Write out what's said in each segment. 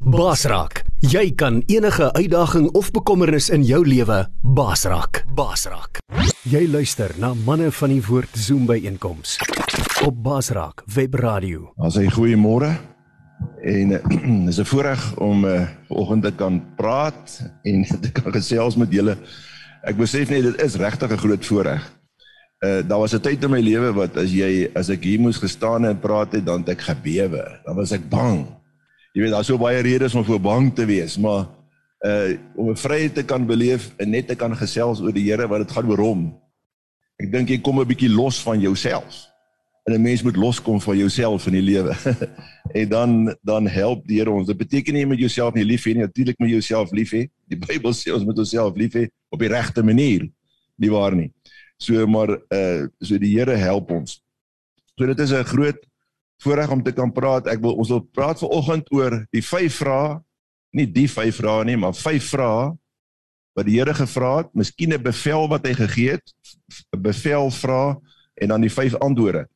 Basraak, jy kan enige uitdaging of bekommernis in jou lewe basraak. Basraak. Jy luister na manne van die woord Zoom by einkoms op Basraak Web Radio. As hy goeiemôre en uh, is 'n voorreg om uh, vanoggend te kan praat en te kan gesels met julle. Ek besef net dit is regtig 'n groot voorreg. Uh daar was 'n tyd in my lewe wat as jy as ek hier moes gestaan en praat het dan het ek gebewe. Dan was ek bang. Jy weet daar's so baie redes om voor bang te wees, maar uh om 'n vryheid te kan beleef en net te kan gesels oor die Here wat dit gaan oor hom. Ek dink jy kom 'n bietjie los van jouself. En 'n mens moet loskom van jouself in die lewe. en dan dan help die Here ons. Dit beteken nie jy moet jouself nie lief hê nie, natuurlik moet jy jouself lief hê. Die Bybel sê ons moet onsself lief hê op die regte manier. Nie waar nie. So maar uh so die Here help ons. So dit is 'n groot voorreg om te kan praat. Ek wil ons wil praat vanoggend oor die vyf vrae, nie die vyf vrae nie, maar vyf vrae wat die Here gevra het, miskien 'n bevel wat hy gegee het, 'n bevel vra en dan die vyf antwoorde.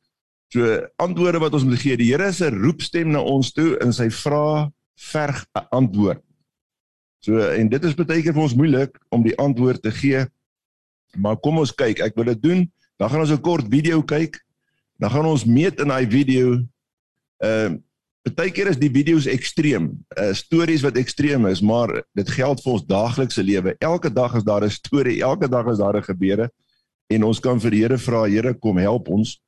So antwoorde wat ons moet gee. Die Here 'n roepstem na ons toe in sy vrae verg 'n antwoord. So en dit is baie keer vir ons moeilik om die antwoord te gee Maar kom ons kyk, ek wil dit doen. Dan gaan ons 'n kort video kyk. Dan gaan ons meet in daai video. Ehm uh, partykeer is die video's ekstreem. Uh stories wat ekstreem is, maar dit geld vir ons daaglikse lewe. Elke dag is daar 'n storie, elke dag is daar 'n gebeure en ons kan vir die Here vra, Here, kom help ons.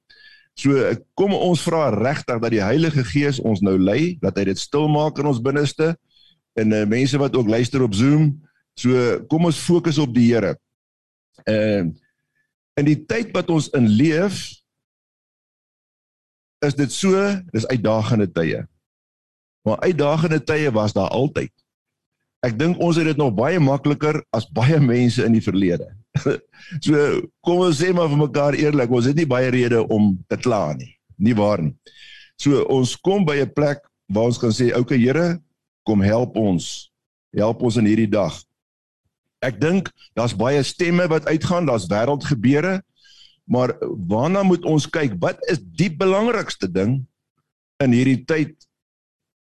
So kom ons vra regtig dat die Heilige Gees ons nou lei, dat hy dit stil maak in ons binneste en uh, mense wat ook luister op Zoom. So kom ons fokus op die Here. Ehm uh, in die tyd wat ons in leef is dit so, dis uitdagende tye. Maar uitdagende tye was daar altyd. Ek dink ons het dit nog baie makliker as baie mense in die verlede. so kom ons sê maar vir mekaar eerlik, ons het nie baie rede om te kla nie. Nie waar nie. So ons kom by 'n plek waar ons kan sê, "Oké okay, Here, kom help ons. Help ons in hierdie dag." Ek dink daar's baie stemme wat uitgaan, daar's wêreldgebeure. Maar waarna moet ons kyk? Wat is die belangrikste ding in hierdie tyd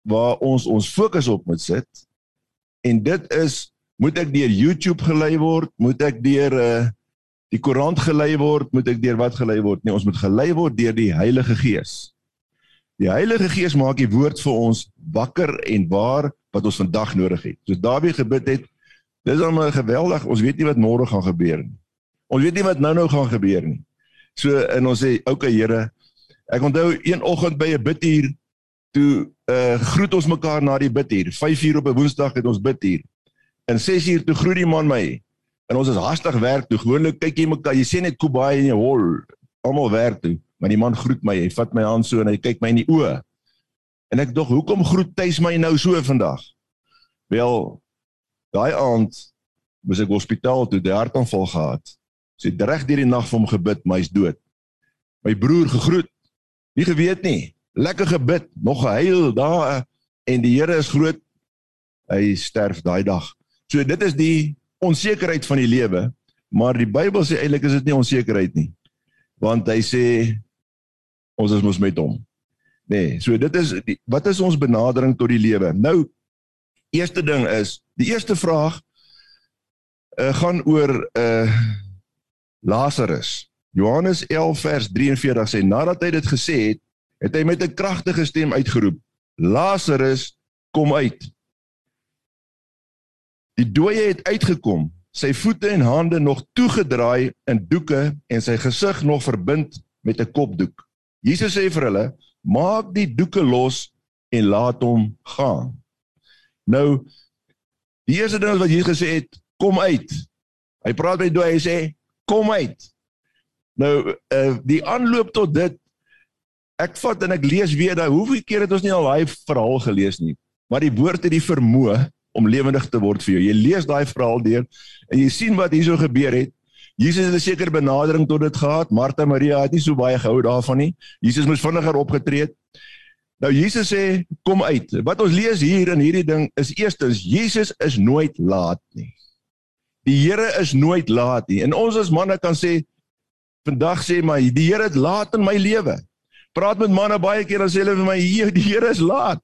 waar ons ons fokus op moet sit? En dit is moet ek deur YouTube gelei word? Moet ek deur uh die koerant gelei word? Moet ek deur wat gelei word? Nee, ons moet gelei word deur die Heilige Gees. Die Heilige Gees maak die woord vir ons wakker en waar wat ons vandag nodig het. Soos Dawie gebid het, Dis dan maar geweldig. Ons weet nie wat môre gaan gebeur nie. Ons weet nie wat nou-nou gaan gebeur nie. So en ons sê, "Oké okay, Here, ek onthou een oggend by 'n biduur toe uh groet ons mekaar na die biduur. 5uur op 'n Woensdag het ons biduur. En 6uur toe groet die man my. En ons is hastig werk toe. Gewoonlik kyk jy mekaar, jy sê net kubai en jy hol. Almal werk toe. Maar die man groet my. Hy vat my hand so en hy kyk my in die oë. En ek dog, "Hoekom groet Tuis my nou so vandag?" Wel, Daai aand moes ek hospitaal toe, die hartaanval gehad. Sy het reg deur die nag vir hom gebid, maar hy's dood. My broer gegroet. Nie geweet nie. Lekker gebid, nog gehuil daar en die Here is groot. Hy sterf daai dag. So dit is die onsekerheid van die lewe, maar die Bybel sê eintlik is dit nie onsekerheid nie. Want hy sê ons is mos met hom. Nee, so dit is die, wat is ons benadering tot die lewe? Nou Eerste ding is, die eerste vraag uh, gaan oor uh Lazarus. Johannes 11 vers 43 sê nadat hy dit gesê het, het hy met 'n kragtige stem uitgeroep: Lazarus, kom uit. Die dooie het uitgekom, sy voete en hande nog toegedraai in doeke en sy gesig nog verbind met 'n kopdoek. Jesus sê vir hulle: "Maak die doeke los en laat hom gaan." Nou die eerste ding wat Jesus gesê het, kom uit. Hy praat met toe hy sê kom uit. Nou uh die aanloop tot dit ek vat en ek lees weer daai hoeveel keer het ons nie al daai verhaal gelees nie. Maar die woord het die vermoë om lewendig te word vir jou. Jy lees daai verhaal deur en jy sien wat hierso gebeur het. Jesus het 'n sekere benadering tot dit gehad. Martha Maria het nie so baie gehou daarvan nie. Jesus moes vinniger opgetree het. Nou Jesus sê kom uit. Wat ons lees hier in hierdie ding is eerstens Jesus is nooit laat nie. Die Here is nooit laat nie. En ons as manne kan sê vandag sê my die Here het laat in my lewe. Praat met manne baie keer dan sê hulle vir my hier die Here is laat.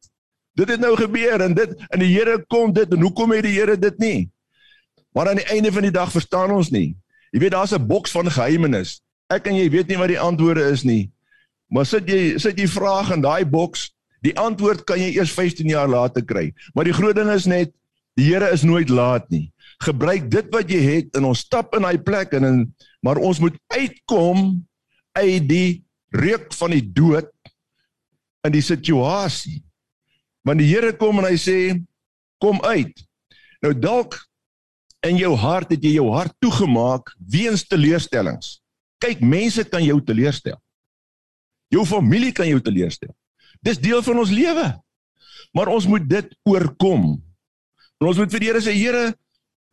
Dit het nou gebeur en dit en die Here kom dit en hoekom het die Here dit nie? Maar aan die einde van die dag verstaan ons nie. Jy weet daar's 'n boks van geheimenis. Ek en jy weet nie wat die antwoorde is nie. Maar sit jy sit jy vrae in daai boks, die antwoord kan jy eers 15 jaar later kry. Maar die groot ding is net die Here is nooit laat nie. Gebruik dit wat jy het en ons stap in daai plek en in maar ons moet uitkom uit die reuk van die dood in die situasie. Want die Here kom en hy sê kom uit. Nou dalk in jou hart het jy jou hart toegemaak weens teleurstellings. Kyk, mense kan jou teleurstel. Jou familie kan jou teleurstel. Dis deel van ons lewe. Maar ons moet dit oorkom. En ons moet vir die Here sê, Here,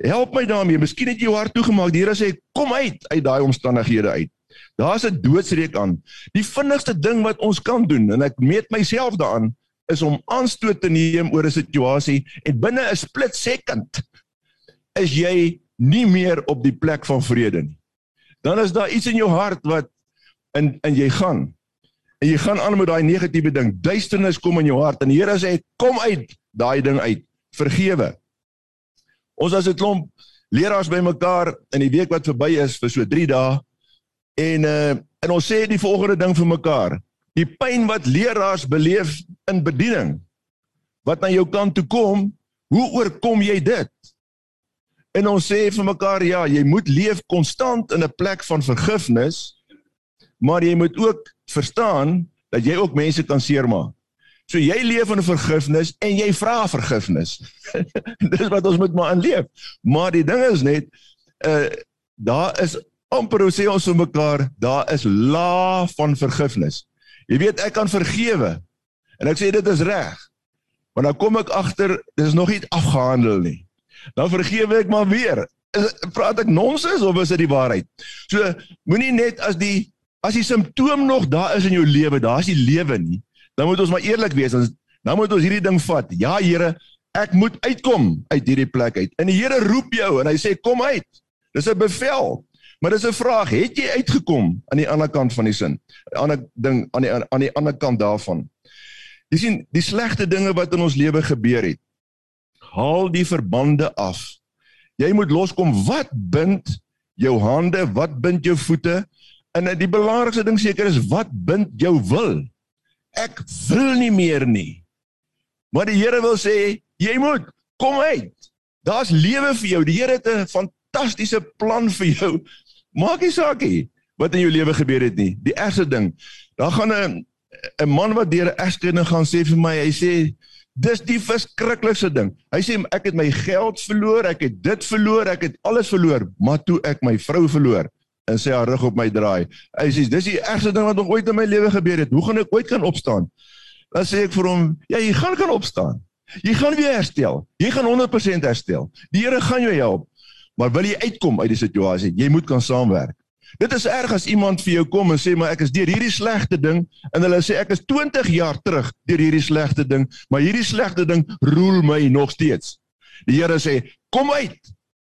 help my daarmee. Miskien het jy jou hart toegemaak. Die Here sê, kom uit uit daai omstandighede uit. Daar's 'n doodsreek aan. Die vinnigste ding wat ons kan doen en ek meet myself daaraan is om aanstoot te neem oor 'n situasie en binne 'n split second is jy nie meer op die plek van vrede nie. Dan is daar iets in jou hart wat in in jy gaan en jy gaan aan met daai negatiewe ding. Duisternis kom in jou hart en die Here sê kom uit daai ding uit. Vergewe. Ons as 'n klomp leraars bymekaar in die week wat verby is vir so 3 dae En uh en ons sê die volgende ding vir mekaar. Die pyn wat leraars beleef in bediening wat na jou kant toe kom, hoe oorkom jy dit? En ons sê vir mekaar ja, jy moet leef konstant in 'n plek van vergifnis, maar jy moet ook verstaan dat jy ook mense kan seermaak. So jy leef in vergifnis en jy vra vergifnis. Dis wat ons moet maar aanleef. Maar die ding is net uh daar is amper hoe sê ons vir mekaar, daar is la van vergifnis. Jy weet ek kan vergewe. En ek sê dit is reg. Maar dan kom ek agter dis nog nie afgehandel nie. Dan vergewe ek maar weer. Is, praat ek nonsens of is dit die waarheid? So moenie net as die as die simptoom nog daar is in jou lewe, daar is die lewe nie. Dan moet ons maar eerlik wees. Dan, dan moet ons hierdie ding vat. Ja Here, ek moet uitkom uit hierdie plek uit. En die Here roep jou en hy sê kom uit. Dis 'n bevel. Maar dis 'n vraag, het jy uitgekom aan die ander kant van die sin? 'n Ander ding aan die aan die ander kant daarvan. Jy sien, die slegte dinge wat in ons lewe gebeur het. Haal die verbande af. Jy moet loskom. Wat bind jou hande? Wat bind jou voete? En die belangrikste ding seker is wat bind jou wil? Ek wil nie meer nie. Maar die Here wil sê, jy moet kom uit. Daar's lewe vir jou. Die Here het 'n fantastiese plan vir jou Maak nie saak nie wat in jou lewe gebeur het nie. Die ergste ding, daar gaan 'n 'n man wat deur 'n egskeiding gaan sê vir my, hy sê dis die verskriklikste ding. Hy sê ek het my geld verloor, ek het dit verloor, ek het alles verloor, maar toe ek my vrou verloor en sy haar rug op my draai. Hy sê dis die ergste ding wat nog ooit in my lewe gebeur het. Hoe gaan ek ooit kan opstaan? Dan sê ek vir hom, ja, jy gaan kan opstaan. Jy gaan weer herstel. Jy gaan 100% herstel. Die Here gaan jou help. Maar wil jy uitkom uit die situasie, jy moet kan saamwerk. Dit is erg as iemand vir jou kom en sê maar ek is deur hierdie slegte ding en hulle sê ek is 20 jaar terug deur hierdie slegte ding, maar hierdie slegte ding roel my nog steeds. Die Here sê, kom uit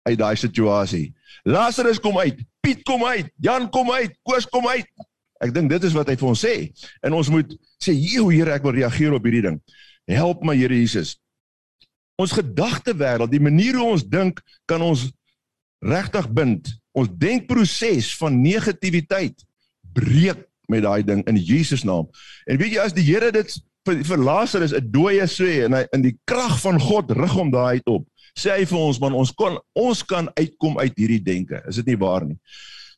uit daai situasie. Lazarus kom uit, Piet kom uit, Jan kom uit, Koos kom uit. Ek dink dit is wat hy vir ons sê. En ons moet sê, "Hier, Here, ek wil reageer op hierdie ding. Help my, Here Jesus." Ons gedagte wêreld, die manier hoe ons dink, kan ons regtig bind. Ons denkproses van negativiteit breek met daai ding in Jesus naam. En weet jy as die Here dit vir, vir Lazarus 'n dooie sê en hy in die krag van God rig hom daai uit op. Sê hy vir ons man ons kon ons kan uitkom uit hierdie denke. Is dit nie waar nie?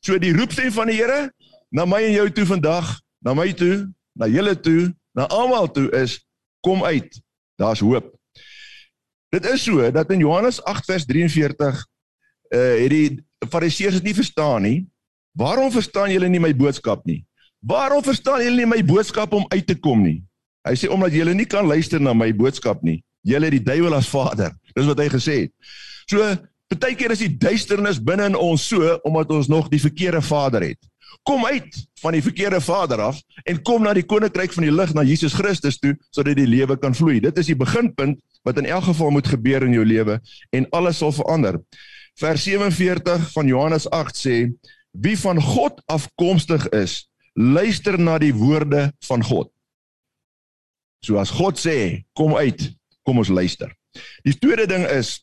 So die roepstem van die Here na my en jou toe vandag, na my toe, na julle toe, na almal toe is kom uit. Daar's hoop. Dit is so dat in Johannes 8 vers 43 uh het die fariseërs dit nie verstaan nie. Waarom verstaan julle nie my boodskap nie? Waarom verstaan julle nie my boodskap om uit te kom nie? Hy sê omdat julle nie kan luister na my boodskap nie. Julle het die duiwel as vader. Dis wat hy gesê het. So partykeer is die duisternis binne in ons so omdat ons nog die verkeerde vader het. Kom uit van die verkeerde vader af en kom na die koninkryk van die lig na Jesus Christus toe sodat die lewe kan vloei. Dit is die beginpunt wat in elk geval moet gebeur in jou lewe en alles sal verander. Vers 47 van Johannes 8 sê wie van God afkomstig is, luister na die woorde van God. So as God sê, kom uit, kom ons luister. Die tweede ding is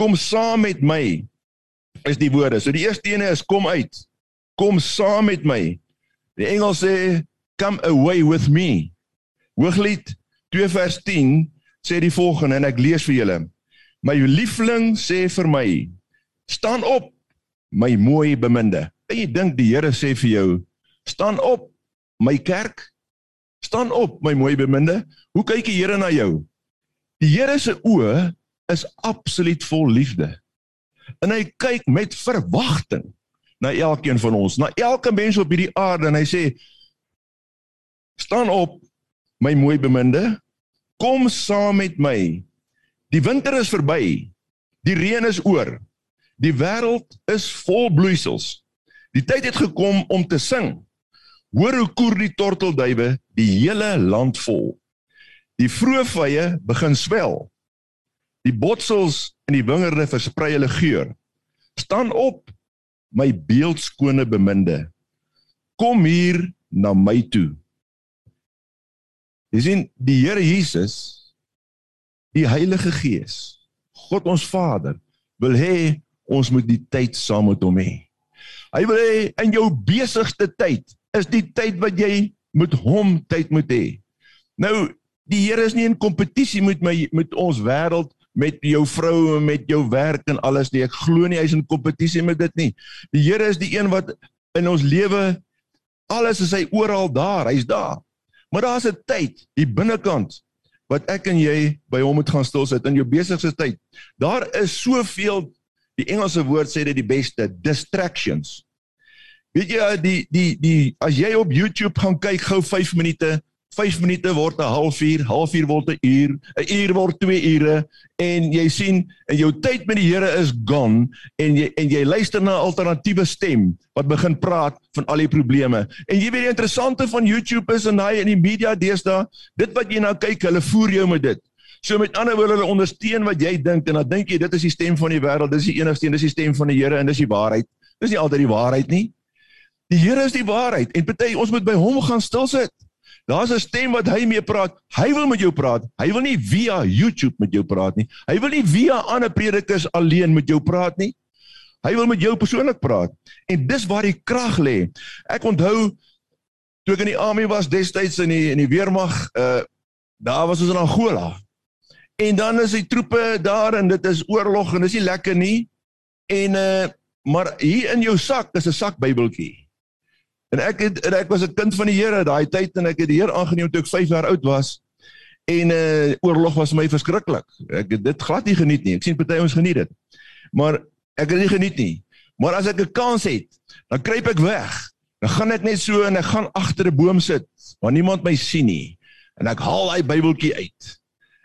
kom saam met my is die woorde. So die eerste ene is kom uit. Kom saam met my. Die Engels sê come away with me. Hooglied 2 vers 10 sê die volgende en ek lees vir julle. My liefling sê vir my: "Staan op, my mooi beminde." En jy dink die Here sê vir jou: "Staan op, my kerk. Staan op, my mooi beminde." Hoe kyk die Here na jou? Die Here se oë is absoluut vol liefde. En hy kyk met verwagting na elkeen van ons, na elke mens op hierdie aarde en hy sê: "Staan op, my mooi beminde. Kom saam met my. Die winter is verby. Die reën is oor. Die wêreld is vol bloeisels. Die tyd het gekom om te sing. Hoor hoe koer die tortelduwe die hele land vol. Die vroeë vye begin swel. Die botsels in die wingerde versprei hulle geur. Staan op, my beeldskone beminde. Kom hier na my toe. Jy sien die Here Jesus die Heilige Gees God ons Vader wil hê ons moet die tyd saam met hom hê. Hy wil hê in jou besigste tyd is die tyd wat jy met hom tyd moet hê. Nou die Here is nie in kompetisie met my met ons wêreld met jou vrou en met jou werk en alles nie. Ek glo nie hy's in kompetisie met dit nie. Die Here is die een wat in ons lewe alles is hy oral daar. Hy's daar. Maar daar's 'n tyd hier binnekant wat ek en jy by hom moet gaan stil sit in jou besigste tyd. Daar is soveel die Engelse woord sê dit die beste distractions. Weet jy die die die as jy op YouTube gaan kyk gou 5 minute 5 minute word 'n halfuur, halfuur word 'n uur, 'n uur word 2 ure en jy sien en jou tyd met die Here is gone en jy en jy luister na 'n alternatiewe stem wat begin praat van al die probleme. En jy weet die interessante van YouTube is en daai in die media deesdae, dit wat jy nou kyk, hulle voer jou met dit. So met ander woorde hulle ondersteun wat jy dink en dan dink jy dit is die stem van die wêreld, dis die enigste een, dis die stem van die Here en dis die waarheid. Dis nie altyd die waarheid nie. Die Here is die waarheid en party ons moet by hom gaan stil sit. Daar's 'n stem wat hy mee praat. Hy wil met jou praat. Hy wil nie via YouTube met jou praat nie. Hy wil nie via ander predikers alleen met jou praat nie. Hy wil met jou persoonlik praat. En dis waar die krag lê. Ek onthou toe ek in die army was destyds in die in die weermag, uh daar was ons in Angola. En dan is die troepe daar en dit is oorlog en dis nie lekker nie. En uh maar hier in jou sak is 'n sak Bybeltjie. En ek het en ek was 'n kind van die Here daai tyd en ek het die Here aangeneem toe ek 5 jaar oud was. En uh oorlog was my verskriklik. Ek het dit glad nie geniet nie. Ek sien party ons geniet dit. Maar ek het dit geniet nie. Maar as ek 'n kans het, dan kruip ek weg. Dan gaan ek net so en ek gaan agter 'n boom sit waar niemand my sien nie. En ek haal daai Bybeltjie uit.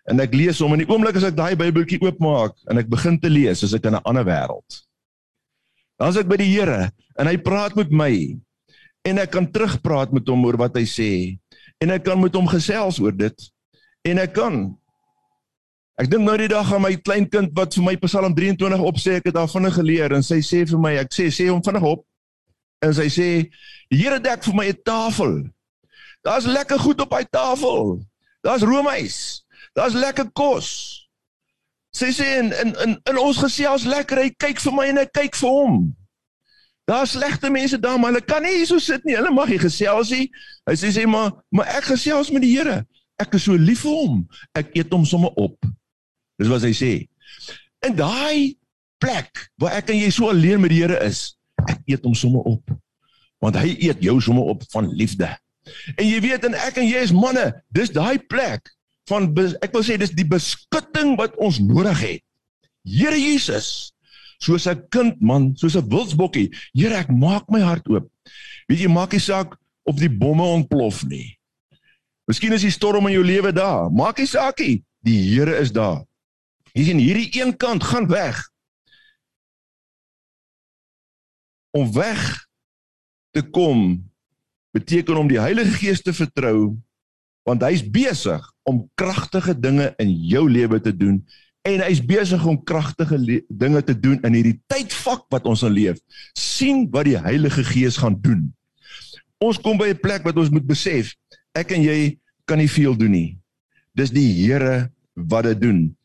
En ek lees hom in die oomblik as ek daai Bybeltjie oopmaak en ek begin te lees, as ek in 'n ander wêreld. Dan as ek by die Here en hy praat met my en ek kan terugpraat met hom oor wat hy sê. En ek kan met hom gesels oor dit. En ek kan. Ek dink nou die dag aan my klein kind wat vir my Psalm 23 opsê ek het daarvan geleer en sy sê vir my ek sê sê hom vinnig op. En sy sê die Here dek vir my 'n tafel. Daar's lekker goed op hy tafel. Daar's roomys. Daar's lekker kos. Sy sê in in in, in ons gesels lekker. Hy kyk vir my en ek kyk vir hom Daar slegte mense daar, maar hulle kan nie hier so sit nie. Hulle mag nie gesels nie. Hy sê sê maar, maar ek gesels met die Here. Ek is so lief vir hom. Ek eet hom sommer op. Dis wat hy sê. In daai plek waar ek en jy so alleen met die Here is, ek eet hom sommer op. Want hy eet jou sommer op van liefde. En jy weet en ek en jy is manne, dis daai plek van ek wil sê dis die beskutting wat ons nodig het. Here Jesus, soos 'n kind man, soos 'n wildsbokkie. Here, ek maak my hart oop. Weet jy, maak nie saak of die bomme ontplof nie. Miskien is die storm in jou lewe daar. Maak nie saak nie. Die Here is daar. Hier sien hierdie een kant gaan weg. Om weg te kom beteken om die Heilige Gees te vertrou want hy's besig om kragtige dinge in jou lewe te doen en hy's besig om kragtige dinge te doen in hierdie tydvak wat ons in leef. sien wat die Heilige Gees gaan doen. Ons kom by 'n plek wat ons moet besef, ek en jy kan nie veel doen nie. Dis die Here wat dit doen.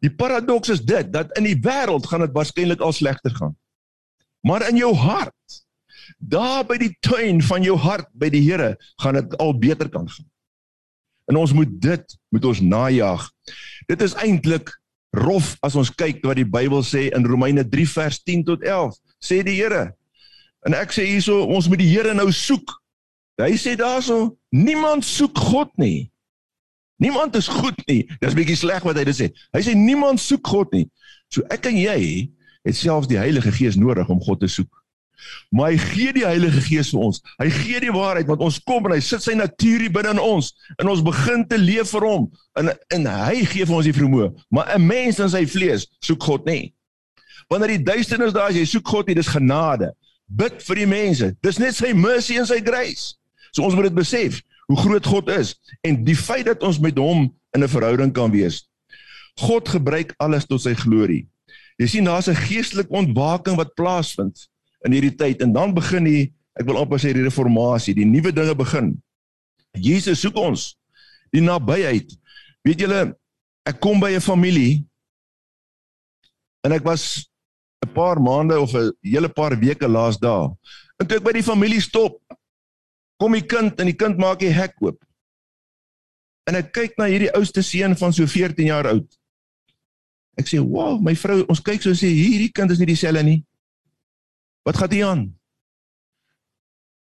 Die paradoks is dit dat in die wêreld gaan dit waarskynlik al slegter gaan. Maar in jou hart, daar by die tuin van jou hart by die Here, gaan dit al beter kan gaan. En ons moet dit moet ons najag. Dit is eintlik rof as ons kyk wat die Bybel sê in Romeine 3 vers 10 tot 11. Sê die Here. En ek sê hierso ons moet die Here nou soek. Hy sê daarso niemand soek God nie. Niemand is goed nie. Dis bietjie sleg wat hy dit sê. Hy sê niemand soek God nie. So ek en jy het selfs die Heilige Gees nodig om God te soek. Maar hy gee die Heilige Gees vir ons. Hy gee die waarheid want ons kom en hy sit sy natuur binne in ons en ons begin te leef vir hom en en hy gee vir ons die vermoë. Maar 'n mens in sy vlees soek God nie. Wanneer die duisternis daar is, jy soek God nie, dis genade. Bid vir die mense. Dis net sy mercy en sy grace. So ons moet dit besef hoe groot God is en die feit dat ons met hom in 'n verhouding kan wees. God gebruik alles tot sy glorie. Jy sien daar's 'n geestelike ontwaking wat plaasvind in hierdie tyd en dan begin die ek wil amper sê die reformatie, die nuwe dinge begin. Jesus soek ons die nabyheid. Weet julle, ek kom by 'n familie en ek was 'n paar maande of 'n hele paar weke laas daar. En toe ek by die familie stop, kom die kind en die kind maak die hek oop. En ek kyk na hierdie ouste seun van so 14 jaar oud. Ek sê, "Wow, my vrou, ons kyk so sê hierdie kind is nie dieselfde nie." Wat gaan hier aan?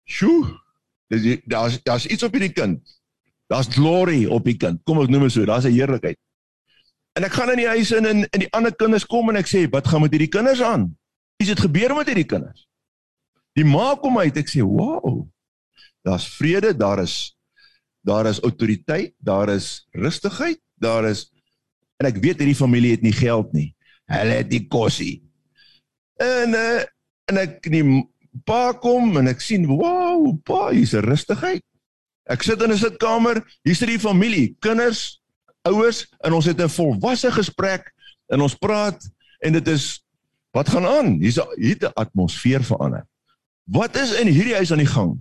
Sjoe. Dis daar's daar's iets op hierdie kind. Daar's glory op die kind. Kom ek noem dit so, daar's 'n heerlikheid. En ek gaan in die huis in en in die ander kinders kom en ek sê, "Wat gaan met hierdie kinders aan? Is dit gebeur met hierdie kinders?" Die ma kom uit, ek sê, "Wow. Daar's vrede, daar is daar is autoriteit, daar is rustigheid, daar is en ek weet hierdie familie het nie geld nie. Hulle het die kosie. En uh, en ek die pa kom en ek sien, "Wow, pa, hier's 'n rustigheid." Ek sit in 'n sitkamer, hier's die familie, kinders, ouers en ons het 'n volwasse gesprek en ons praat en dit is wat gaan aan? Hier's hier 'n atmosfeer verander. Wat is in hierdie huis aan die gang?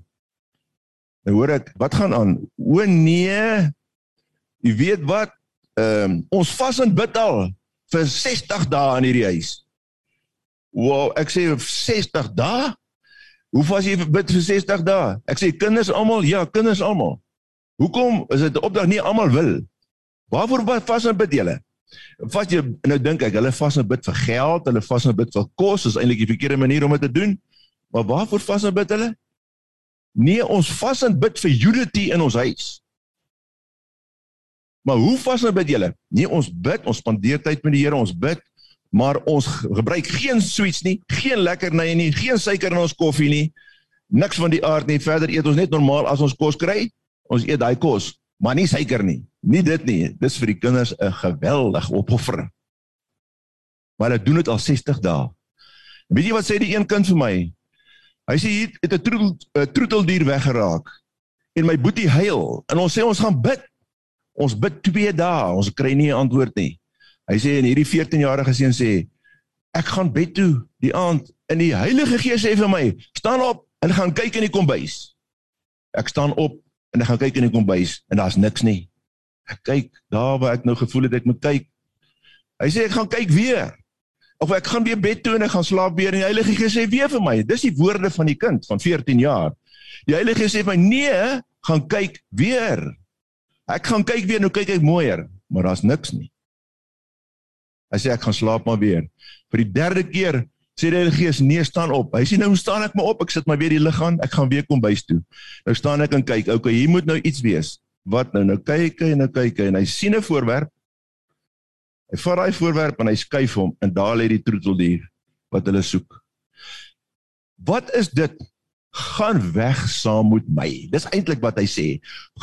Nou hoor ek, wat gaan aan? O nee. Jy weet wat? Ehm um, ons vas en bid al vir 60 dae in hierdie huis. Wow, ek sê 60 dae? Hoe vas jy bid vir 60 dae? Ek sê kinders almal, ja, kinders almal. Hoekom is dit 'n opdrag nie almal wil? Waarvoor vas en bid julle? Vas jy nou dink ek, hulle vas en bid vir geld, hulle vas en bid vir kos, is eintlik die verkeerde manier om dit te doen. Maar waarvoor vas en bid hulle? Nee, ons vas en bid vir unity in ons huis. Maar hoe vas en bid julle? Nee, ons bid, ons spandeer tyd met die Here, ons bid, maar ons gebruik geen sweets nie, geen lekkernye nie, geen suiker in ons koffie nie. Niks van die aard nie. Verder eet ons net normaal as ons kos kry. Ons eet daai kos, maar nie suiker nie. Nie dit nie. Dis vir die kinders 'n geweldige opoffering. Maar hulle doen dit al 60 dae. Weet jy wat sê die een kind vir my? Hy sê hier het 'n troetel 'n troeteldier weggeraak en my boetie huil en ons sê ons gaan bid. Ons bid 2 dae, ons kry nie 'n antwoord nie. Hy sê en hierdie 14-jarige seun sê ek gaan bed toe die aand en die Heilige Gees sê vir my staan op en gaan kyk in die kombuis. Ek staan op en ek gaan kyk in die kombuis en daar's niks nie. Ek kyk daar waar ek nou gevoel het ek moet kyk. Hy sê ek gaan kyk weer. Of ek gaan weer bed toe en ek gaan slaap weer en die Heilige Gees sê weer vir my. Dis die woorde van die kind van 14 jaar. Die Heilige Gees sê vir my nee, gaan kyk weer. Ek gaan kyk weer, nou kyk ek mooier, maar daar's niks nie. Hy sê ek gaan slaap maar weer. Vir die derde keer sê die Heilige Gees nee staan op. Hy sê nou staan ek maar op. Ek sit maar weer die lig aan. Ek gaan weer kom bys toe. Nou staan ek en kyk. Okay, hier moet nou iets wees. Wat nou? Nou kyk hy en nou kyk hy en hy sien 'n voorwerp. Hy vat daai voorwerp en hy skuif hom en daar lê die troeteldier wat hulle soek. Wat is dit? Gaan weg saam met my. Dis eintlik wat hy sê.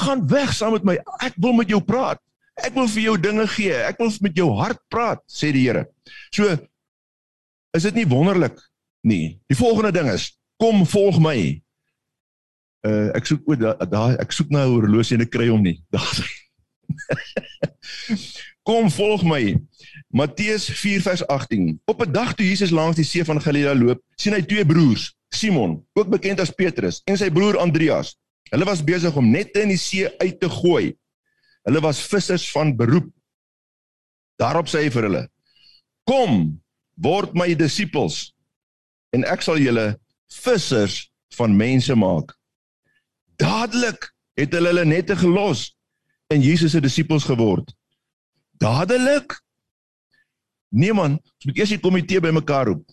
Gaan weg saam met my. Ek wil met jou praat. Ek wil vir jou dinge gee. Ek wil met jou hart praat, sê die Here. So is dit nie wonderlik nie. Die volgende ding is: kom volg my. Uh ek soek o daai ek soek nou 'n horlosie en ek kry hom nie. Daar. kom volg my. Matteus 4:18. Op 'n dag toe Jesus langs die see van Galilea loop, sien hy twee broers, Simon, ook bekend as Petrus, en sy broer Andreas. Hulle was besig om nette in die see uit te gooi. Hulle was vissers van beroep. Daarop sê hy vir hulle: "Kom, word my disippels en ek sal julle vissers van mense maak." Dadelik het hulle hulle nette gelos en Jesus se disippels geword. Dadelik? Nee man, ons moet eers die komitee bymekaar roep.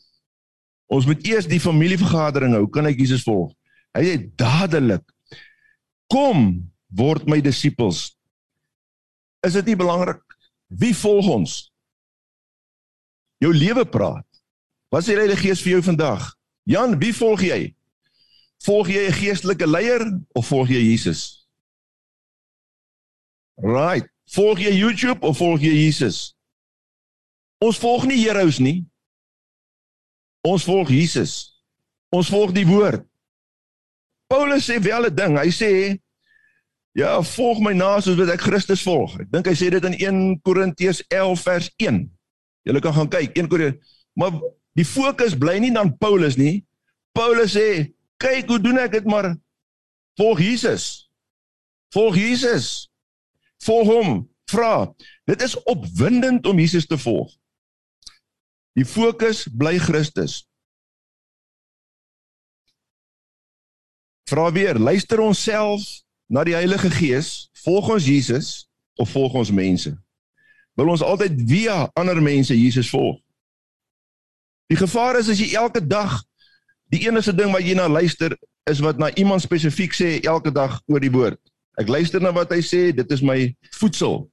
Ons moet eers die familievergadering hou. Kan ek Jesus volg? Hy sê dadelik kom word my disippels. Is dit nie belangrik wie volg ons? Jou lewe praat. Wat sê die Heilige Gees vir jou vandag? Jan, wie volg jy? Volg jy 'n geestelike leier of volg jy Jesus? Right. Volg jy YouTube of volg jy Jesus? Ons volg nie Heroes nie. Ons volg Jesus. Ons volg die woord. Paulus sê wel 'n ding. Hy sê ja, volg my na soos wat ek Christus volg. Ek dink hy sê dit in 1 Korintiërs 11 vers 1. Julle kan gaan kyk 1 Korintiërs. Maar die fokus bly nie dan Paulus nie. Paulus sê kyk hoe doen ek dit maar volg Jesus. Volg Jesus. Volg hom. Vra. Dit is opwindend om Jesus te volg. Die fokus bly Christus. Vra weer, luister ons self na die Heilige Gees, volg ons Jesus of volg ons mense? Wil ons altyd via ander mense Jesus volg? Die gevaar is as jy elke dag Die enigste ding wat jy na luister is wat na iemand spesifiek sê elke dag oor die woord. Ek luister na wat hy sê, dit is my voedsel.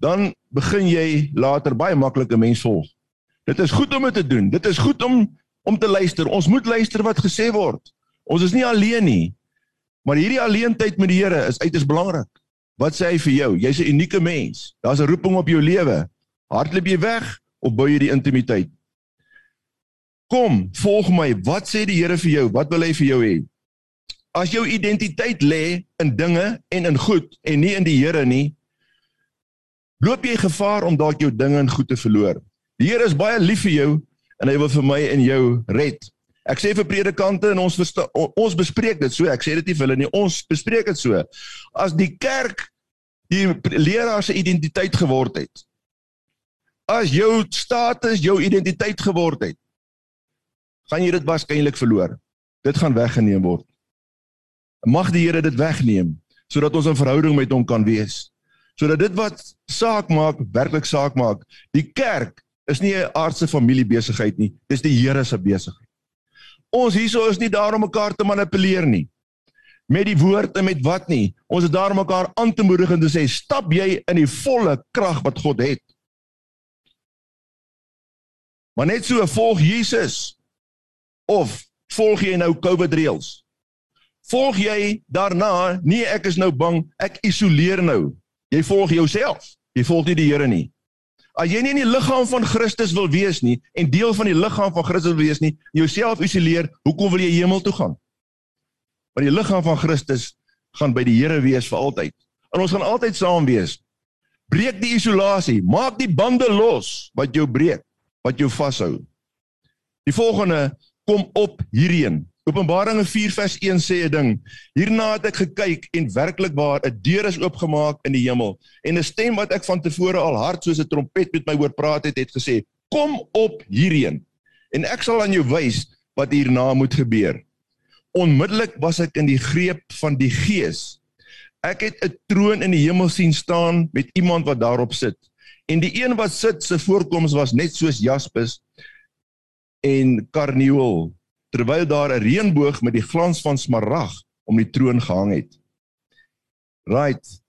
Dan begin jy later baie maklike mens volg. Dit is goed om dit te doen. Dit is goed om om te luister. Ons moet luister wat gesê word. Ons is nie alleen nie. Maar hierdie alleentyd met die Here is uiters belangrik. Wat sê hy vir jou? Jy's 'n unieke mens. Daar's 'n roeping op jou lewe. Hardloop jy weg of bou jy die intimiteit? Kom, volg my. Wat sê die Here vir jou? Wat wil hy vir jou hê? As jou identiteit lê in dinge en in goed en nie in die Here nie, loop jy gevaar om dalk jou dinge en goed te verloor. Die Here is baie lief vir jou en hy wil vir my en jou red. Ek sê vir predikante en ons versta, ons bespreek dit so. Ek sê dit nie vir hulle nie. Ons bespreek dit so. As die kerk die leraar se identiteit geword het. As jou status jou identiteit geword het gaan jy dit waarskynlik verloor. Dit gaan weggeneem word. Mag die Here dit wegneem sodat ons 'n verhouding met hom kan wees. Sodat dit wat saak maak, werklik saak maak. Die kerk is nie 'n aardse familiebesigheid nie, dis die Here se besigheid. Ons hierso is nie daar om mekaar te manipuleer nie. Met die woord en met wat nie. Ons is daar om mekaar aan te moedig en te sê stap jy in die volle krag wat God het. Maar net so volg Jesus of volg jy nou COVID reëls? Volg jy daarna, nee ek is nou bang, ek isoleer nou. Jy volg jouself. Jy volg nie die Here nie. As jy nie in die liggaam van Christus wil wees nie en deel van die liggaam van Christus wil wees nie, jouself isoleer, hoekom wil jy hemel toe gaan? Want die liggaam van Christus gaan by die Here wees vir altyd. En ons gaan altyd saam wees. Breek die isolasie, maak die bande los wat jou breek, wat jou vashou. Die volgende kom op hierheen. Openbaringe 4 vers 1 sê 'n ding. Hierna het ek gekyk en werklik waar 'n deur is oopgemaak in die hemel en 'n stem wat ek van tevore al hard soos 'n trompet met my hoor praat het, het gesê: "Kom op hierheen en ek sal aan jou wys wat hierna moet gebeur." Onmiddellik was ek in die greep van die Gees. Ek het 'n troon in die hemel sien staan met iemand wat daarop sit. En die een wat sit se voorkoms was net soos jaspis en karnieul terwyl daar 'n reënboog met die glans van smarag om die troon gehang het. Right.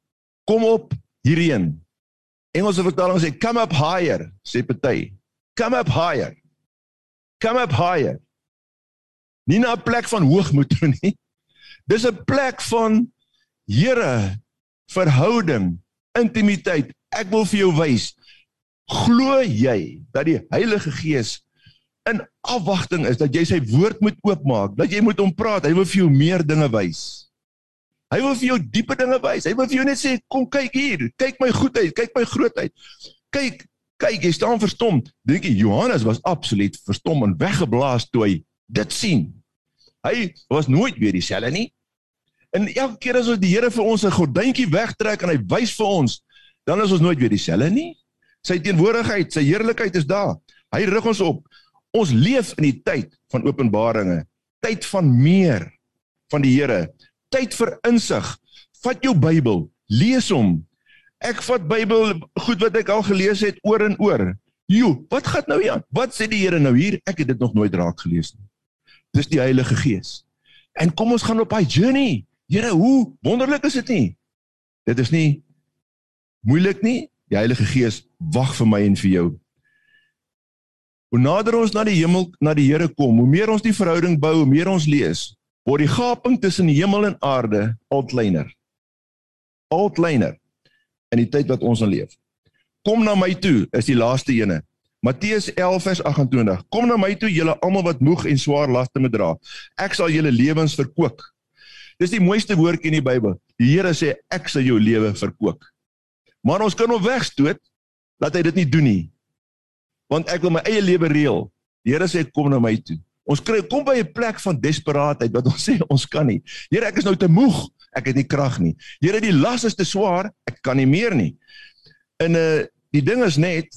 Kom op hierheen. Engelse vertaling sê come up higher, sê party. Come up higher. Come up higher. Nie na 'n plek van hoogmoed toe nie. Dis 'n plek van Here verhouding, intimiteit. Ek wil vir jou wys. Glo jy dat die Heilige Gees in afwagting is dat jy sy woord moet oopmaak, dat jy moet hom praat. Hy wil vir jou meer dinge wys. Hy wil vir jou diepe dinge wys. Hy wil vir jou net sê, "Kom kyk hier, kyk my goedheid, kyk my grootheid." Kyk, kyk, jy staan verstom. Dink jy Johannes was absoluut verstom en weggeblaas toe hy dit sien. Hy was nooit weer dieselfde nie. En elke keer as ons die Here vir ons 'n gordyntjie wegtrek en hy wys vir ons, dan is ons nooit weer dieselfde nie. Sy teenwoordigheid, sy heerlikheid is daar. Hy rig ons op. Ons leef in die tyd van openbaringe, tyd van meer van die Here, tyd vir insig. Vat jou Bybel, lees hom. Ek vat Bybel goed wat ek al gelees het oor en oor. Jo, wat gaan nou hier aan? Wat sê die Here nou hier? Ek het dit nog nooit raak gelees nie. Dis die Heilige Gees. En kom ons gaan op daai journey. Here, hoe wonderlik is dit nie? Dit is nie moeilik nie. Die Heilige Gees wag vir my en vir jou. Hoe nader ons na die hemel, na die Here kom, hoe meer ons die verhouding bou, hoe meer ons lees, word die gaping tussen hemel en aarde al kleiner. Al kleiner in die tyd wat ons in leef. Kom na my toe is die laaste ene. Matteus 11 vers 28. Kom na my toe julle almal wat moeg en swaar laste moet dra. Ek sal julle lewens verkoop. Dis die mooiste woordjie in die Bybel. Die Here sê ek sal jou lewe verkoop. Maar ons kan hom wegstoot dat hy dit nie doen nie. Want ek wil my eie lewe reël. Die Here sê kom na my toe. Ons kry kom by 'n plek van desperaatheid wat ons sê ons kan nie. Here, ek is nou te moeg. Ek het nie krag nie. Here, die las is te swaar. Ek kan nie meer nie. En uh die ding is net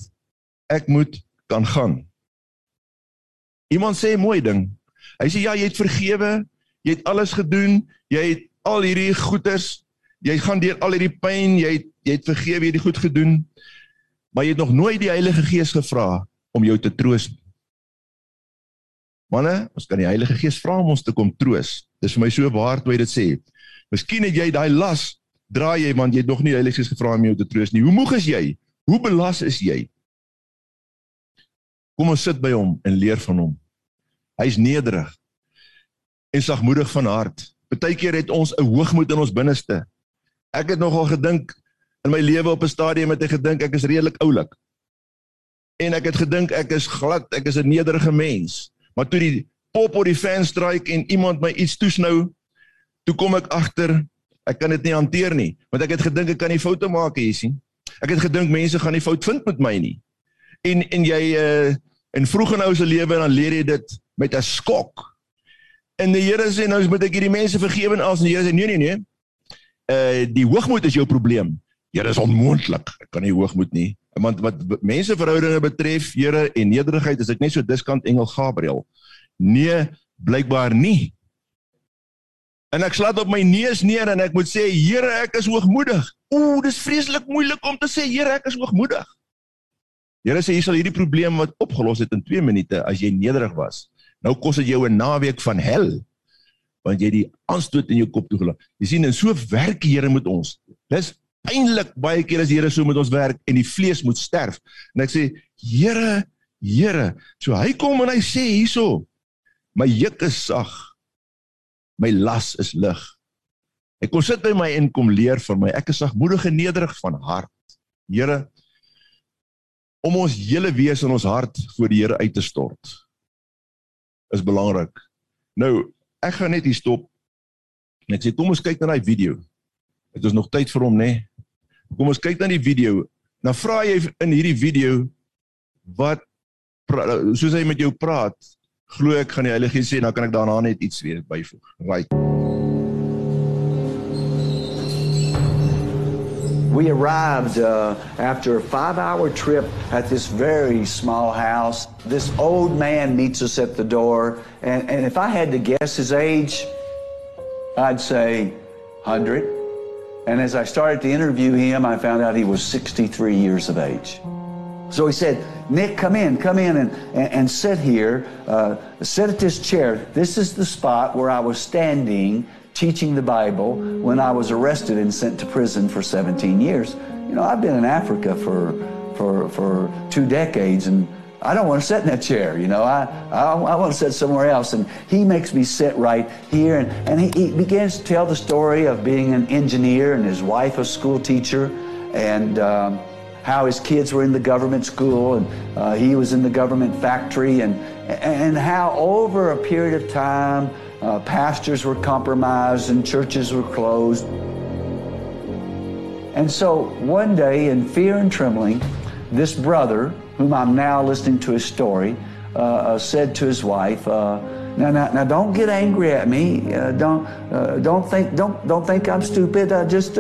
ek moet kan gaan. Iemand sê mooi ding. Hy sê ja, jy het vergewe, jy het alles gedoen, jy het al hierdie goeders, jy gaan deur al hierdie pyn, jy het jy het vergewe, jy het die goed gedoen, maar jy het nog nooit die Heilige Gees gevra om jou te troos nie. Manne, ons kan die Heilige Gees vra om ons te kom troos. Dis vir my so waar toe jy dit sê. Miskien het jy daai las dra jy want jy het nog nie die Heilige Gees gevra om jou te troos nie. Hoe moeg is jy? Hoe belas is jy? Kom ons sit by hom en leer van hom. Hy's nederig en sagmoedig van hart. Partykeer het ons 'n hoogmoed in ons binneste. Ek het nogal gedink in my lewe op 'n stadium het ek gedink ek is redelik oulik. En ek het gedink ek is glad, ek is 'n nederige mens. Maar toe die pop op die fan strike en iemand my iets toesnou, toe kom ek agter ek kan dit nie hanteer nie, want ek het gedink ek kan nie foute maak hier sien. Ek het gedink mense gaan nie fout vind met my nie. En en jy uh in vroeë nou se lewe dan leer jy dit met 'n skok. En die Here sê nou moet ek hierdie mense vergewe en as die Here sê nee nee nee. Uh die hoogmoed is jou probleem. Here is onmoontlik. Ek kan nie hoogmoed nie. Want wat menseverhoudinge betref, Here en nederigheid is ek net so diskant engel Gabriël. Nee, blykbaar nie. En ek slaat op my neus neer en ek moet sê Here, ek is hoogmoedig. Ooh, dis vreeslik moeilik om te sê Here, ek is hoogmoedig. Here sê jy sal hierdie probleem wat opgelos het in 2 minute as jy nederig was. Nou kos dit jou 'n naweek van hel want jy die aanstoot in jou kop toegelaat. Jy sien en so werk die Here met ons. Dis eintlik baie keer as die Here so met ons werk en die vlees moet sterf. En ek sê Here, Here, so hy kom en hy sê hierso my juk is sag. My las is lig. Hy kom sit by my en kom leer vir my. Ek is sagmoedig en nederig van hart. Here om ons hele wese en ons hart voor die Here uit te stort is belangrik. Nou, ek gaan net hier stop. Net sê kom ons kyk na daai video. Dit is nog tyd vir hom, nê? Nee? Kom ons kyk na die video. Vra jy in hierdie video wat soos hy met jou praat, glo ek gaan die Heilige Gees sê dan kan ek daarna net iets weer byvoeg. Right. We arrived uh, after a five hour trip at this very small house. This old man meets us at the door, and, and if I had to guess his age, I'd say 100. And as I started to interview him, I found out he was 63 years of age. So he said, Nick, come in, come in and, and, and sit here, uh, sit at this chair. This is the spot where I was standing teaching the Bible when I was arrested and sent to prison for 17 years. You know, I've been in Africa for, for, for two decades and I don't want to sit in that chair, you know. I, I, I want to sit somewhere else. And he makes me sit right here. And, and he, he begins to tell the story of being an engineer and his wife a school teacher and um, how his kids were in the government school and uh, he was in the government factory and, and how over a period of time uh, pastors were compromised and churches were closed. And so one day, in fear and trembling, this brother, whom I'm now listening to his story, uh, uh, said to his wife, uh, Now, now, now don't get angry at me. Uh, don't, uh, don't think, don't, don't think I'm stupid. Uh, just,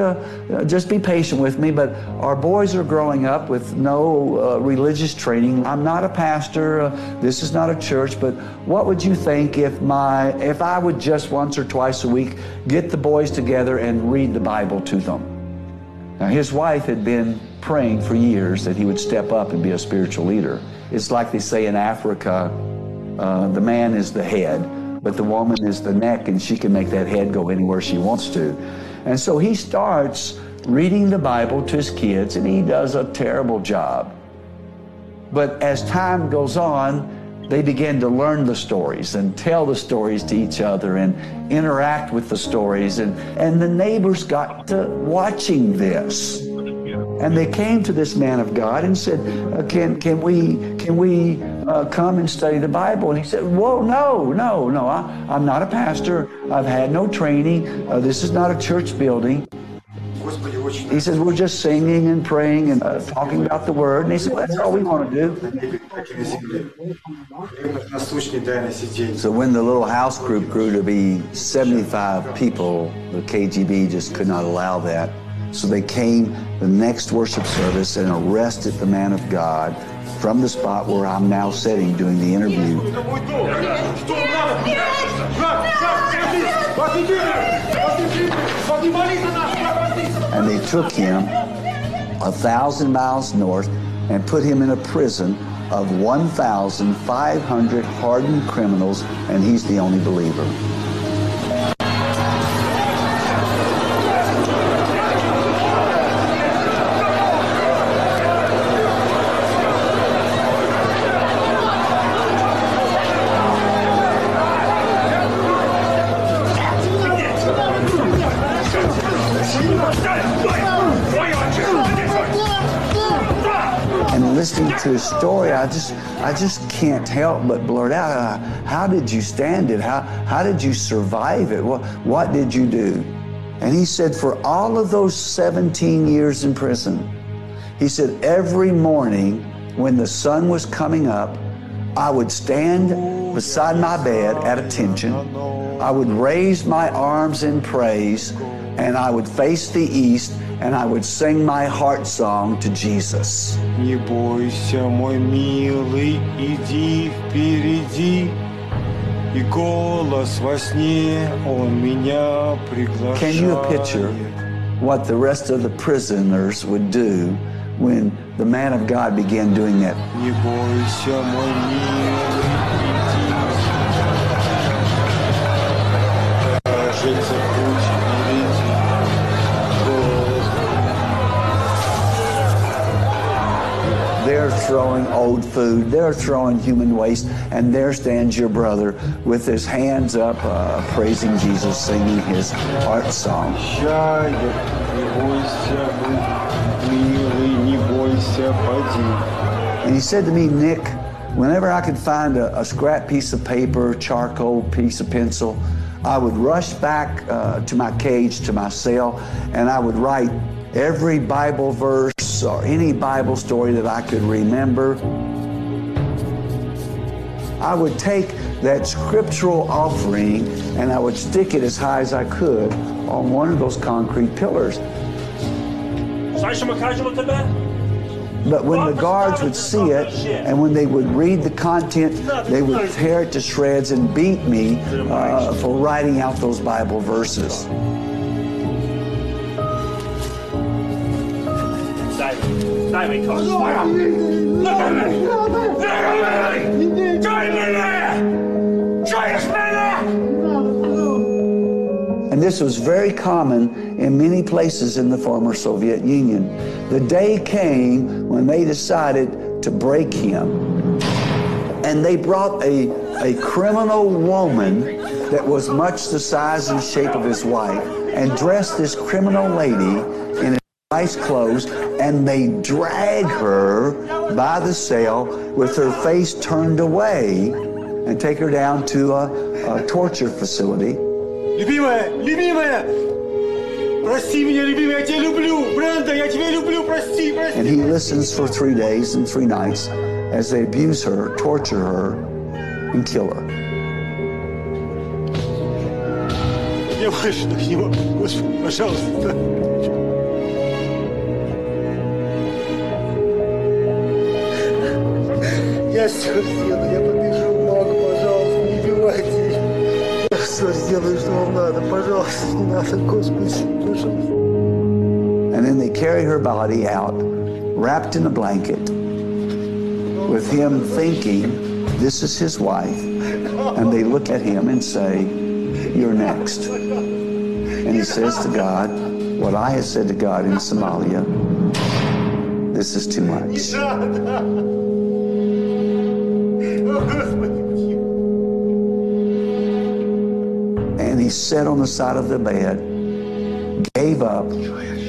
just be patient with me. But our boys are growing up with no religious training. I'm not a pastor. this is not a church. But what would you think if my, if I would just once or twice a week get the boys together and read the Bible to them? Now, his wife had been praying for years that he would step up and be a spiritual leader. It's like they say in Africa, uh, the man is the head, but the woman is the neck, and she can make that head go anywhere she wants to. And so he starts reading the Bible to his kids, and he does a terrible job. But as time goes on, they begin to learn the stories and tell the stories to each other and interact with the stories. And, and the neighbors got to watching this. And they came to this man of God and said, uh, "Can can we can we uh, come and study the Bible?" And he said, "Whoa, no, no, no! I, am not a pastor. I've had no training. Uh, this is not a church building." He says, We're just singing and praying and uh, talking about the word. And he said, well, That's all we want to do. So when the little house group grew to be 75 people, the KGB just could not allow that. So they came the next worship service and arrested the man of God from the spot where I'm now sitting doing the interview. And they took him a thousand miles north and put him in a prison of 1,500 hardened criminals, and he's the only believer. Story, I just, I just can't help but blurt out, uh, how did you stand it? How, how did you survive it? What, what did you do? And he said, for all of those 17 years in prison, he said, every morning when the sun was coming up, I would stand beside my bed at attention. I would raise my arms in praise and I would face the east and I would sing my heart song to Jesus. Не бойся, мой милый, иди впереди. И голос во сне, он меня приглашает. Can you picture what the rest of the prisoners would do when the man of God began doing that? Не бойся, мой милый, иди. They're throwing old food, they're throwing human waste, and there stands your brother with his hands up, uh, praising Jesus, singing his heart song. And he said to me, Nick, whenever I could find a, a scrap piece of paper, charcoal piece of pencil, I would rush back uh, to my cage, to my cell, and I would write every Bible verse or any Bible story that I could remember. I would take that scriptural offering and I would stick it as high as I could on one of those concrete pillars. But when the guards would see it and when they would read the content, they would tear it to shreds and beat me uh, for writing out those Bible verses. Look at me! Look at me! And this was very common in many places in the former Soviet Union. The day came when they decided to break him. And they brought a, a criminal woman that was much the size and shape of his wife and dressed this criminal lady in nice clothes and they drag her by the cell with her face turned away and take her down to a, a torture facility. Любимая, любимая, прости меня, любимая, я тебя люблю. Бренда, я тебя люблю, прости, прости. And he listens for three days and three nights as they abuse her, torture her, and kill her. Я больше так не могу. Господи, пожалуйста. все сделаю, я подпишу бумагу, пожалуйста, не убивайте. Я все сделаю, что вам надо, пожалуйста, не надо, Господи, пожалуйста. And then they carry her body out, wrapped in a blanket, with him thinking this is his wife. And they look at him and say, You're next. And he says to God, What I have said to God in Somalia, this is too much. Sat on the side of the bed, gave up,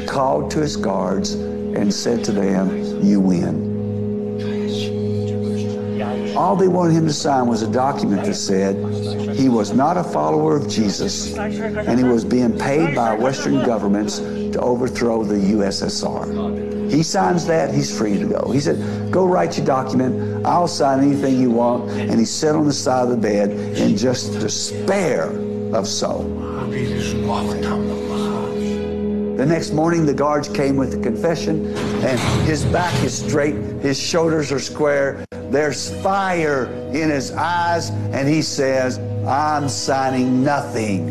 called to his guards, and said to them, You win. All they wanted him to sign was a document that said he was not a follower of Jesus and he was being paid by Western governments to overthrow the USSR. He signs that, he's free to go. He said, Go write your document, I'll sign anything you want. And he sat on the side of the bed in just despair of soul. The next morning, the guards came with the confession, and his back is straight, his shoulders are square, there's fire in his eyes, and he says, I'm signing nothing.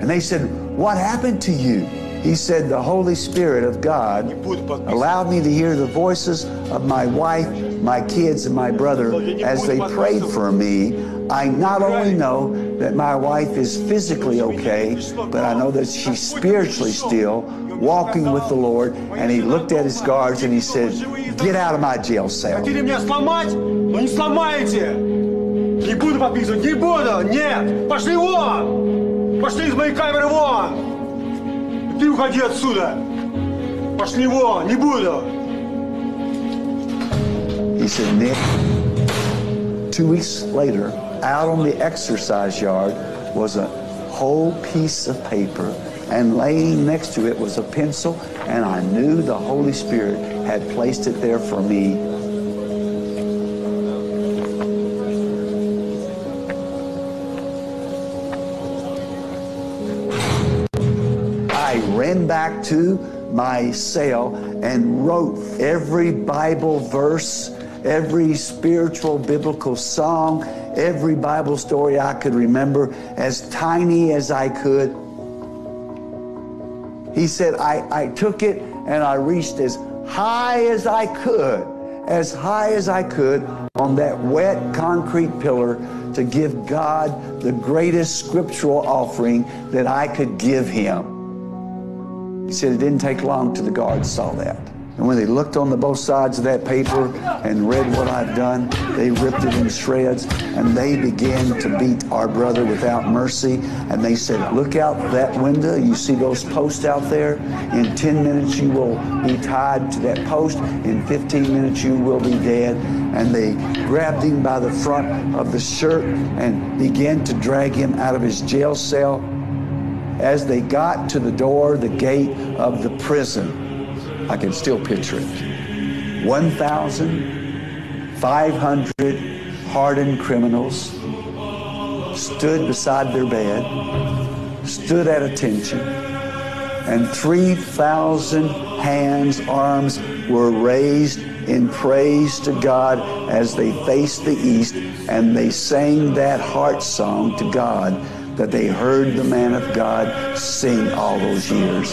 And they said, What happened to you? He said, The Holy Spirit of God allowed me to hear the voices of my wife, my kids, and my brother as they prayed for me. I not only know that my wife is physically okay, but I know that she's spiritually still walking with the Lord. And he looked at his guards and he said, Get out of my jail cell. Хотели меня сломать, но не сломаете. Не буду подписывать, не буду, нет. Пошли вон. Пошли из моей камеры вон. Ты уходи отсюда. Пошли вон, не буду. He said, Nick, two weeks later, out on the exercise yard was a whole piece of paper, and laying next to it was a pencil, and I knew the Holy Spirit had placed it there for me. I ran back to my cell and wrote every Bible verse, every spiritual biblical song, every Bible story I could remember, as tiny as I could. He said, I, I took it and I reached as high as I could, as high as I could on that wet concrete pillar to give God the greatest scriptural offering that I could give him. He said it didn't take long till the guards saw that. And when they looked on the both sides of that paper and read what I've done, they ripped it in shreds and they began to beat our brother without mercy. And they said, Look out that window. You see those posts out there? In 10 minutes, you will be tied to that post. In 15 minutes, you will be dead. And they grabbed him by the front of the shirt and began to drag him out of his jail cell. As they got to the door, the gate of the prison, I can still picture it. 1,500 hardened criminals stood beside their bed, stood at attention, and 3,000 hands, arms were raised in praise to God as they faced the east and they sang that heart song to God that they heard the man of God sing all those years.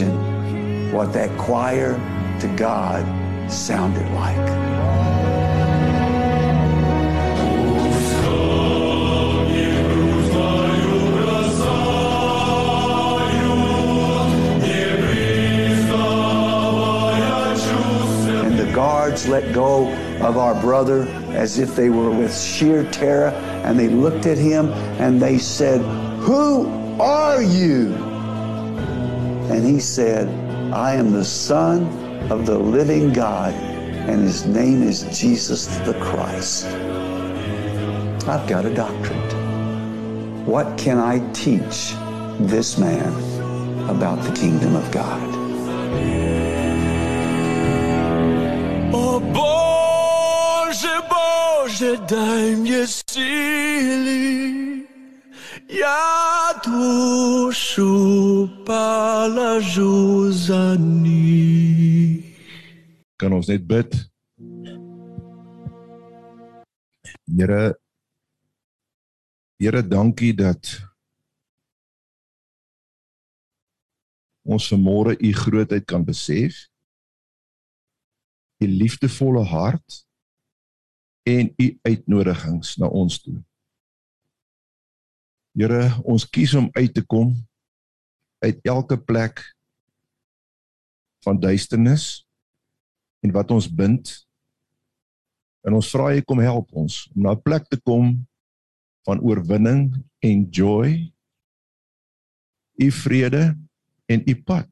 Imagine what that choir to God sounded like? And the guards let go of our brother as if they were with sheer terror, and they looked at him and they said, Who are you? And he said, I am the Son of the living God, and his name is Jesus the Christ. I've got a doctorate. What can I teach this man about the kingdom of God. Boże, Boże, daj mnie duszu palażu za nich. Kan ons net bid? Here Here, dankie dat ons vanmôre u grootheid kan besef. U liefdevolle hart en u uitnodigings na ons toe. Here, ons kies om uit te kom uit elke plek van duisternis en wat ons bind. En ons vra jy kom help ons om na 'n plek te kom van oorwinning en joy. U vrede en u pad.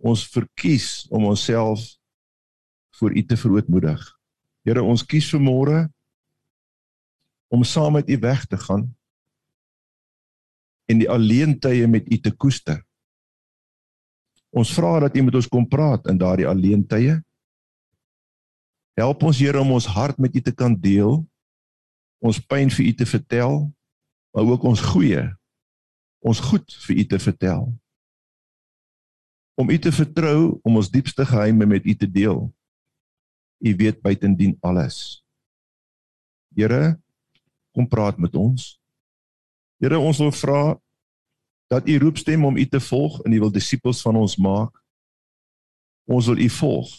Ons verkies om onsself voor u te verootmoedig. Here, ons kies vir môre om saam met u weg te gaan en die alleentye met u te koester. Ons vra dat u met ons kom praat in daardie alleentye. Help ons Here om ons hart met u te kan deel, ons pyn vir u te vertel, maar ook ons goeie, ons goed vir u te vertel. Om u te vertrou om ons diepste geheime met u te deel. U weet buitendien alles. Here, kom praat met ons. Here, ons wil vra dat u roepstem om u te volg en u wil disippels van ons maak. Ons wil u volg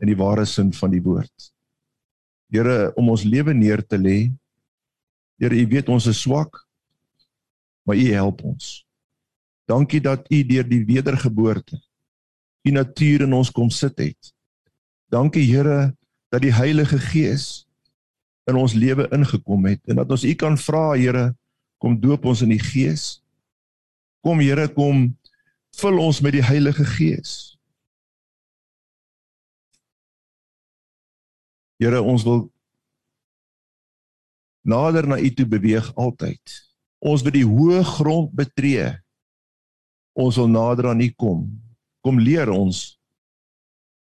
in die ware sin van die woord. Here, om ons lewe neer te lê. Here, u weet ons is swak, maar u help ons. Dankie dat u deur die wedergeboorte u natuur in ons kom sit het. Dankie Here dat die Heilige Gees in ons lewe ingekom het en dat ons u kan vra Here kom doop ons in die Gees. Kom Here kom vul ons met die Heilige Gees. Here ons wil nader na u toe beweeg altyd. Ons wil die hoë grond betree. Ons wil nader aan u kom. Kom leer ons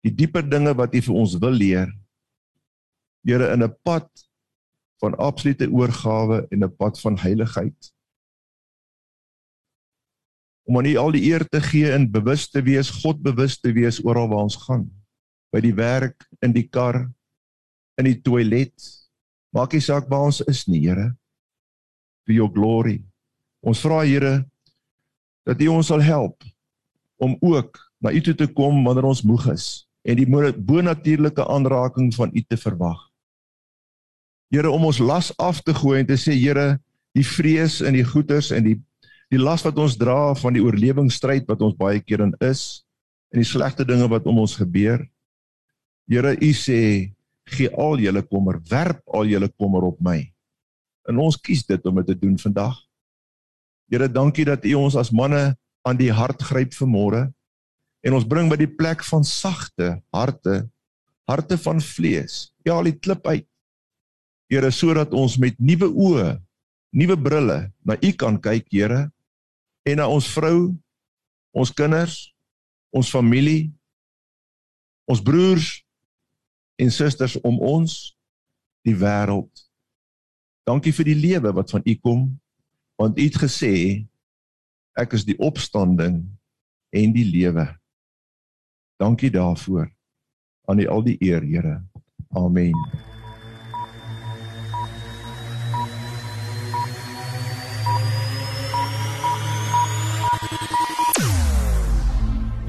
die dieper dinge wat u vir ons wil leer. Here in 'n pad van absolute oorgawe en 'n pad van heiligheid. Om aan u al die eer te gee en bewus te wees, God bewus te wees oral waar ons gaan. By die werk, in die kar, in die toilet. Maak nie saak waar ons is nie, Here. For your glory. Ons vra Here dat U ons sal help om ook na U toe te kom wanneer ons moeg is en die bonatuurlike aanraking van U te verwag. Here om ons las af te gooi en te sê Here, die vrees en die goeters en die die las wat ons dra van die oorlewingsstryd wat ons baie keer in is en die slegte dinge wat om ons gebeur. Here, U sê gee al julle kommer, werp al julle kommer op my. En ons kies dit om dit te doen vandag. Here, dankie dat U ons as manne aan die hart gryp vanmôre en ons bring by die plek van sagte harte, harte van vlees. Ja, al die klip uit. Here, sodat ons met nuwe oë, nuwe brille na U kan kyk, Here, en na ons vrou, ons kinders, ons familie, ons broers, en susters om ons die wêreld. Dankie vir die lewe wat van U kom want U het gesê ek is die opstanding en die lewe. Dankie daarvoor. Aan U al die eer, Here. Amen.